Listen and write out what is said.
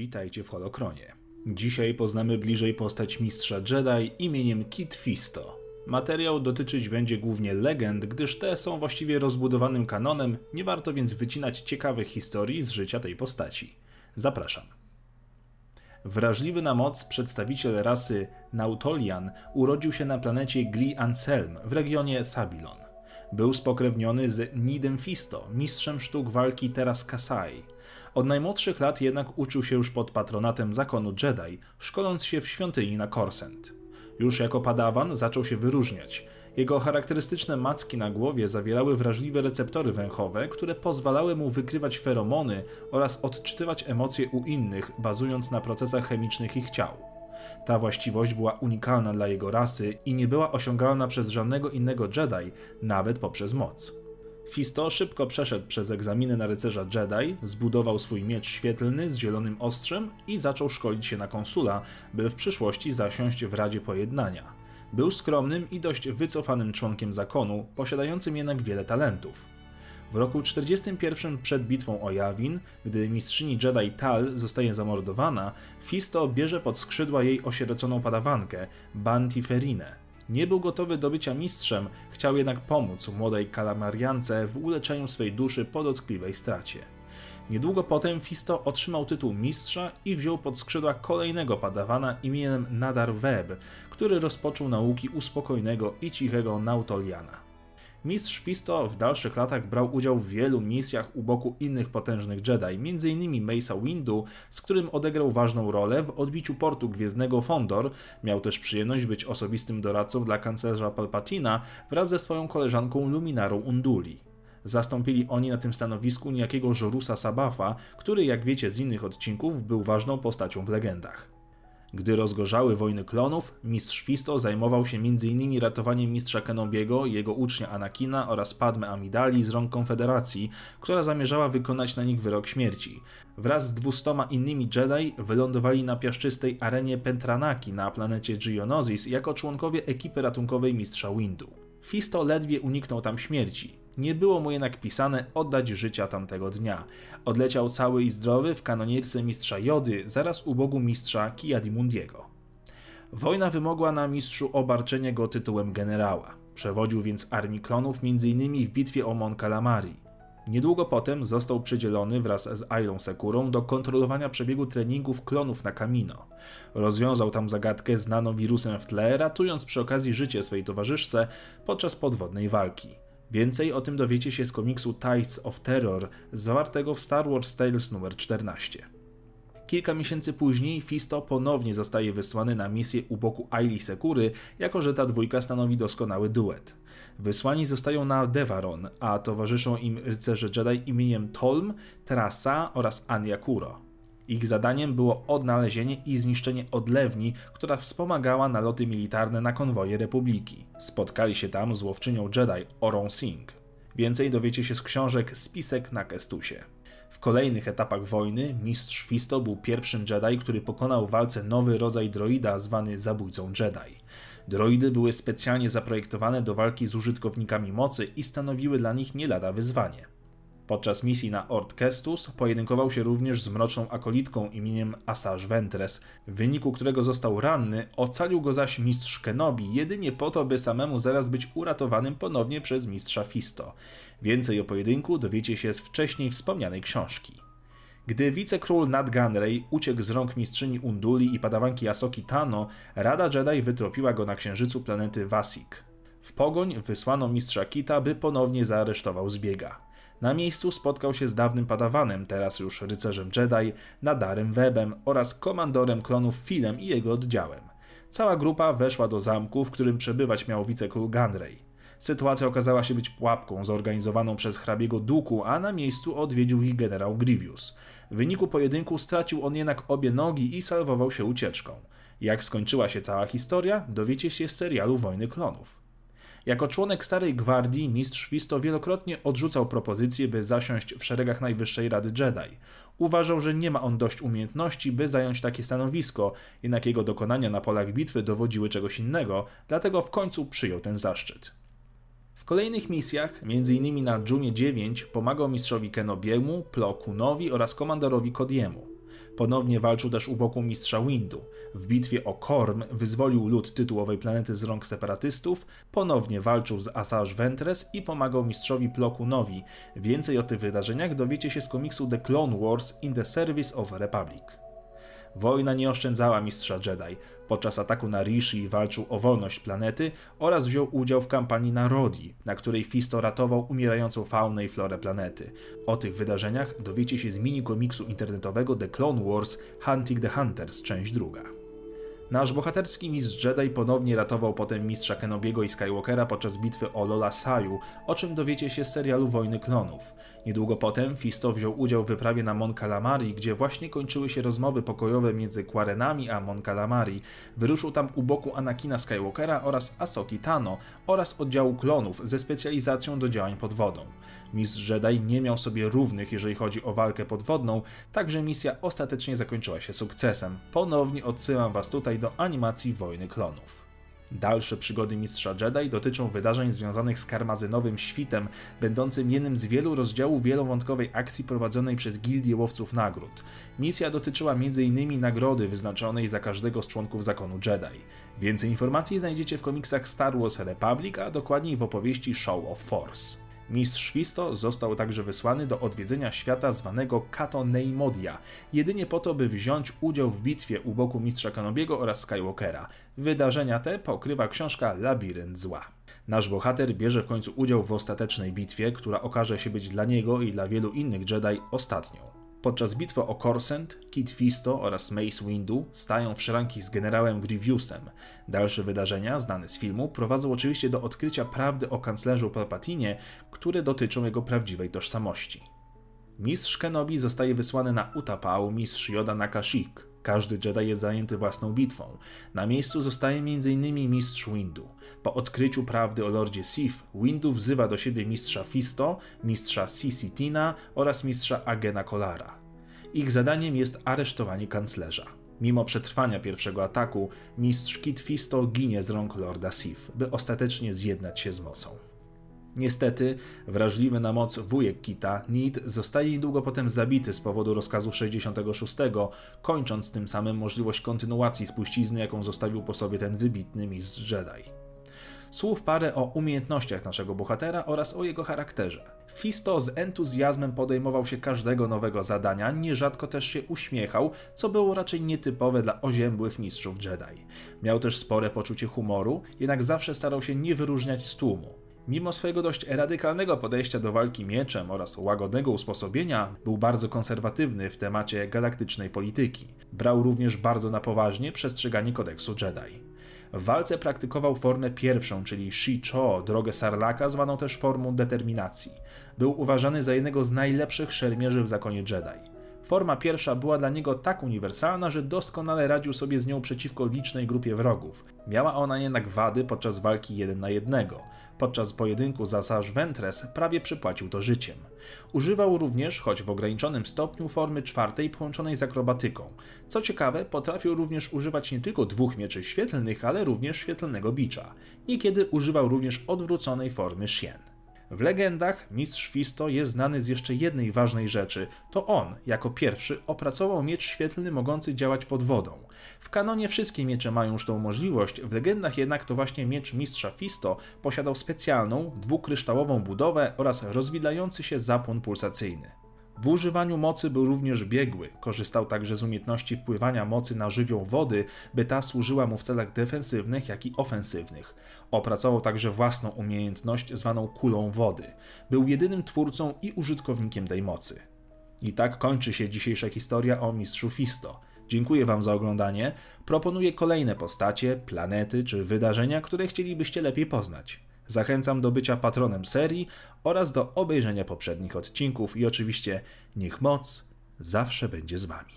Witajcie w Holokronie. Dzisiaj poznamy bliżej postać mistrza Jedi imieniem Kit Fisto. Materiał dotyczyć będzie głównie legend, gdyż te są właściwie rozbudowanym kanonem, nie warto więc wycinać ciekawych historii z życia tej postaci. Zapraszam. Wrażliwy na moc przedstawiciel rasy Nautolian urodził się na planecie Gli Anselm w regionie Sabilon. Był spokrewniony z Nidem Fisto, mistrzem sztuk walki Teras Kasai. Od najmłodszych lat jednak uczył się już pod patronatem zakonu Jedi, szkoląc się w świątyni na Korsent. Już jako padawan zaczął się wyróżniać. Jego charakterystyczne macki na głowie zawierały wrażliwe receptory węchowe, które pozwalały mu wykrywać feromony oraz odczytywać emocje u innych, bazując na procesach chemicznych ich ciał. Ta właściwość była unikalna dla jego rasy i nie była osiągalna przez żadnego innego Jedi, nawet poprzez moc. Fisto szybko przeszedł przez egzaminy na rycerza Jedi, zbudował swój miecz świetlny z zielonym ostrzem i zaczął szkolić się na konsula, by w przyszłości zasiąść w Radzie Pojednania. Był skromnym i dość wycofanym członkiem zakonu, posiadającym jednak wiele talentów. W roku 41 przed bitwą o Jawin, gdy mistrzyni Jedi Tal zostaje zamordowana, Fisto bierze pod skrzydła jej osieroconą padawankę, Banti Ferinę. Nie był gotowy do bycia mistrzem, chciał jednak pomóc młodej kalamariance w uleczeniu swej duszy po dotkliwej stracie. Niedługo potem Fisto otrzymał tytuł mistrza i wziął pod skrzydła kolejnego padawana imieniem Nadar Web, który rozpoczął nauki uspokojnego i cichego Nautoliana. Mistrz Fisto w dalszych latach brał udział w wielu misjach u boku innych potężnych Jedi, m.in. Mace'a Windu, z którym odegrał ważną rolę w odbiciu portu gwiezdnego Fondor. Miał też przyjemność być osobistym doradcą dla kanclerza Palpatina wraz ze swoją koleżanką Luminarą Unduli. Zastąpili oni na tym stanowisku niejakiego Jorusa Sabafa, który, jak wiecie z innych odcinków, był ważną postacią w legendach. Gdy rozgorzały wojny klonów, mistrz Fisto zajmował się m.in. ratowaniem mistrza Kenobiego, jego ucznia Anakina oraz Padme Amidali z rąk Konfederacji, która zamierzała wykonać na nich wyrok śmierci. Wraz z dwustoma innymi Jedi wylądowali na piaszczystej arenie Pentranaki na planecie Geonosis jako członkowie ekipy ratunkowej mistrza Windu. Fisto ledwie uniknął tam śmierci. Nie było mu jednak pisane oddać życia tamtego dnia. Odleciał cały i zdrowy w kanonierce mistrza Jody, zaraz u bogu mistrza Kiadimundiego. Wojna wymogła na mistrzu obarczenie go tytułem generała. Przewodził więc armii klonów m.in. w bitwie o Mon Calamari. Niedługo potem został przydzielony wraz z Ailą Sekurą do kontrolowania przebiegu treningów klonów na Kamino. Rozwiązał tam zagadkę znaną wirusem w tle, ratując przy okazji życie swej towarzyszce podczas podwodnej walki. Więcej o tym dowiecie się z komiksu Tides of Terror, zawartego w Star Wars Tales nr 14. Kilka miesięcy później Fisto ponownie zostaje wysłany na misję u boku Aili Sekury, jako że ta dwójka stanowi doskonały duet. Wysłani zostają na Devaron, a towarzyszą im rycerze Jedi imieniem Tolm, Trasa oraz Anya Kuro. Ich zadaniem było odnalezienie i zniszczenie odlewni, która wspomagała naloty militarne na konwoje Republiki. Spotkali się tam z łowczynią Jedi Orą Singh. Więcej dowiecie się z książek Spisek na Kestusie. W kolejnych etapach wojny mistrz Fisto był pierwszym Jedi, który pokonał w walce nowy rodzaj droida zwany zabójcą Jedi. Droidy były specjalnie zaprojektowane do walki z użytkownikami mocy i stanowiły dla nich nie lada wyzwanie. Podczas misji na Ord Kestus pojedynkował się również z mroczną akolitką imieniem Asajj Ventress, w wyniku którego został ranny, ocalił go zaś mistrz Kenobi, jedynie po to, by samemu zaraz być uratowanym ponownie przez mistrza Fisto. Więcej o pojedynku dowiecie się z wcześniej wspomnianej książki. Gdy wicekról Nad Gunray uciekł z rąk mistrzyni Unduli i padawanki Asoki Tano, Rada Jedi wytropiła go na księżycu planety Vasik. W pogoń wysłano mistrza Kita, by ponownie zaaresztował zbiega. Na miejscu spotkał się z dawnym padawanem, teraz już rycerzem Jedi, Nadarem Webem oraz komandorem klonów Filem i jego oddziałem. Cała grupa weszła do zamku, w którym przebywać miał wicekról Gunray. Sytuacja okazała się być pułapką zorganizowaną przez hrabiego Duku, a na miejscu odwiedził ich generał Grievous. W wyniku pojedynku stracił on jednak obie nogi i salwował się ucieczką. Jak skończyła się cała historia, dowiecie się z serialu Wojny Klonów. Jako członek Starej Gwardii mistrz Fisto wielokrotnie odrzucał propozycję, by zasiąść w szeregach Najwyższej Rady Jedi. Uważał, że nie ma on dość umiejętności, by zająć takie stanowisko, jednak jego dokonania na polach bitwy dowodziły czegoś innego, dlatego w końcu przyjął ten zaszczyt. W kolejnych misjach, m.in. na Junie 9, pomagał mistrzowi Kenobiemu, Plo Kunowi oraz komandorowi Kodiemu. Ponownie walczył też u boku mistrza Windu. W bitwie o Korm wyzwolił lud tytułowej planety z rąk separatystów, ponownie walczył z Asajj Ventress i pomagał mistrzowi Ploku Nowi. Więcej o tych wydarzeniach dowiecie się z komiksu The Clone Wars in the Service of Republic. Wojna nie oszczędzała mistrza Jedi. Podczas ataku na Rishi walczył o wolność planety oraz wziął udział w kampanii na Rodi, na której Fisto ratował umierającą faunę i florę planety. O tych wydarzeniach dowiecie się z mini komiksu internetowego The Clone Wars Hunting the Hunters, część druga. Nasz bohaterski mistrz Jedi ponownie ratował potem mistrza Kenobiego i Skywalkera podczas bitwy o Lola Saju, o czym dowiecie się z serialu Wojny Klonów. Niedługo potem Fisto wziął udział w wyprawie na Mon Calamari, gdzie właśnie kończyły się rozmowy pokojowe między Quarenami a Mon Calamari. Wyruszył tam u boku Anakina Skywalkera oraz Asoki Tano oraz oddziału klonów ze specjalizacją do działań pod wodą. Mistrz Jedi nie miał sobie równych, jeżeli chodzi o walkę podwodną, także misja ostatecznie zakończyła się sukcesem. Ponownie odsyłam Was tutaj do animacji Wojny Klonów. Dalsze przygody Mistrza Jedi dotyczą wydarzeń związanych z karmazynowym świtem, będącym jednym z wielu rozdziałów wielowątkowej akcji prowadzonej przez Gildię Łowców Nagród. Misja dotyczyła m.in. nagrody wyznaczonej za każdego z członków zakonu Jedi. Więcej informacji znajdziecie w komiksach Star Wars Republic, a dokładniej w opowieści Show of Force. Mistrz Fisto został także wysłany do odwiedzenia świata zwanego Kato Neimodia, jedynie po to, by wziąć udział w bitwie u boku mistrza Kenobiego oraz Skywalkera. Wydarzenia te pokrywa książka Labirynt Zła. Nasz bohater bierze w końcu udział w ostatecznej bitwie, która okaże się być dla niego i dla wielu innych Jedi ostatnią. Podczas bitwy o Corsent, Kit Fisto oraz Mace Windu stają w szranki z generałem Grievousem. Dalsze wydarzenia, znane z filmu, prowadzą oczywiście do odkrycia prawdy o kanclerzu Palpatinie, które dotyczą jego prawdziwej tożsamości. Mistrz Kenobi zostaje wysłany na Utapau, mistrz Yoda na Kashyyyk. Każdy Jedi jest zajęty własną bitwą. Na miejscu zostaje m.in. mistrz Windu. Po odkryciu prawdy o Lordzie Sith, Windu wzywa do siebie mistrza Fisto, mistrza Sisitina oraz mistrza Agena Kolara. Ich zadaniem jest aresztowanie kanclerza. Mimo przetrwania pierwszego ataku, mistrz Kit Fisto ginie z rąk Lorda Sith, by ostatecznie zjednać się z mocą. Niestety, wrażliwy na moc wujek Kita, Nid, zostaje niedługo potem zabity z powodu rozkazu 66, kończąc tym samym możliwość kontynuacji spuścizny, jaką zostawił po sobie ten wybitny mistrz Jedi. Słów parę o umiejętnościach naszego bohatera oraz o jego charakterze. Fisto z entuzjazmem podejmował się każdego nowego zadania, nierzadko też się uśmiechał, co było raczej nietypowe dla oziębłych mistrzów Jedi. Miał też spore poczucie humoru, jednak zawsze starał się nie wyróżniać z tłumu. Mimo swojego dość radykalnego podejścia do walki mieczem oraz łagodnego usposobienia, był bardzo konserwatywny w temacie galaktycznej polityki. Brał również bardzo na poważnie przestrzeganie kodeksu Jedi. W walce praktykował formę pierwszą, czyli Shi-Cho, drogę Sarlaka, zwaną też formą determinacji. Był uważany za jednego z najlepszych szermierzy w zakonie Jedi. Forma pierwsza była dla niego tak uniwersalna, że doskonale radził sobie z nią przeciwko licznej grupie wrogów. Miała ona jednak wady podczas walki jeden na jednego. Podczas pojedynku za Asajj Ventress prawie przypłacił to życiem. Używał również, choć w ograniczonym stopniu, formy czwartej połączonej z akrobatyką. Co ciekawe, potrafił również używać nie tylko dwóch mieczy świetlnych, ale również świetlnego bicza. Niekiedy używał również odwróconej formy Shien. W legendach mistrz Fisto jest znany z jeszcze jednej ważnej rzeczy. To on, jako pierwszy, opracował miecz świetlny mogący działać pod wodą. W kanonie wszystkie miecze mają już tą możliwość, w legendach jednak to właśnie miecz mistrza Fisto posiadał specjalną, dwukryształową budowę oraz rozwidlający się zapłon pulsacyjny. W używaniu mocy był również biegły, korzystał także z umiejętności wpływania mocy na żywioł wody, by ta służyła mu w celach defensywnych, jak i ofensywnych. Opracował także własną umiejętność zwaną kulą wody. Był jedynym twórcą i użytkownikiem tej mocy. I tak kończy się dzisiejsza historia o mistrzu Fisto. Dziękuję Wam za oglądanie. Proponuję kolejne postacie, planety czy wydarzenia, które chcielibyście lepiej poznać. Zachęcam do bycia patronem serii oraz do obejrzenia poprzednich odcinków i oczywiście niech moc zawsze będzie z Wami.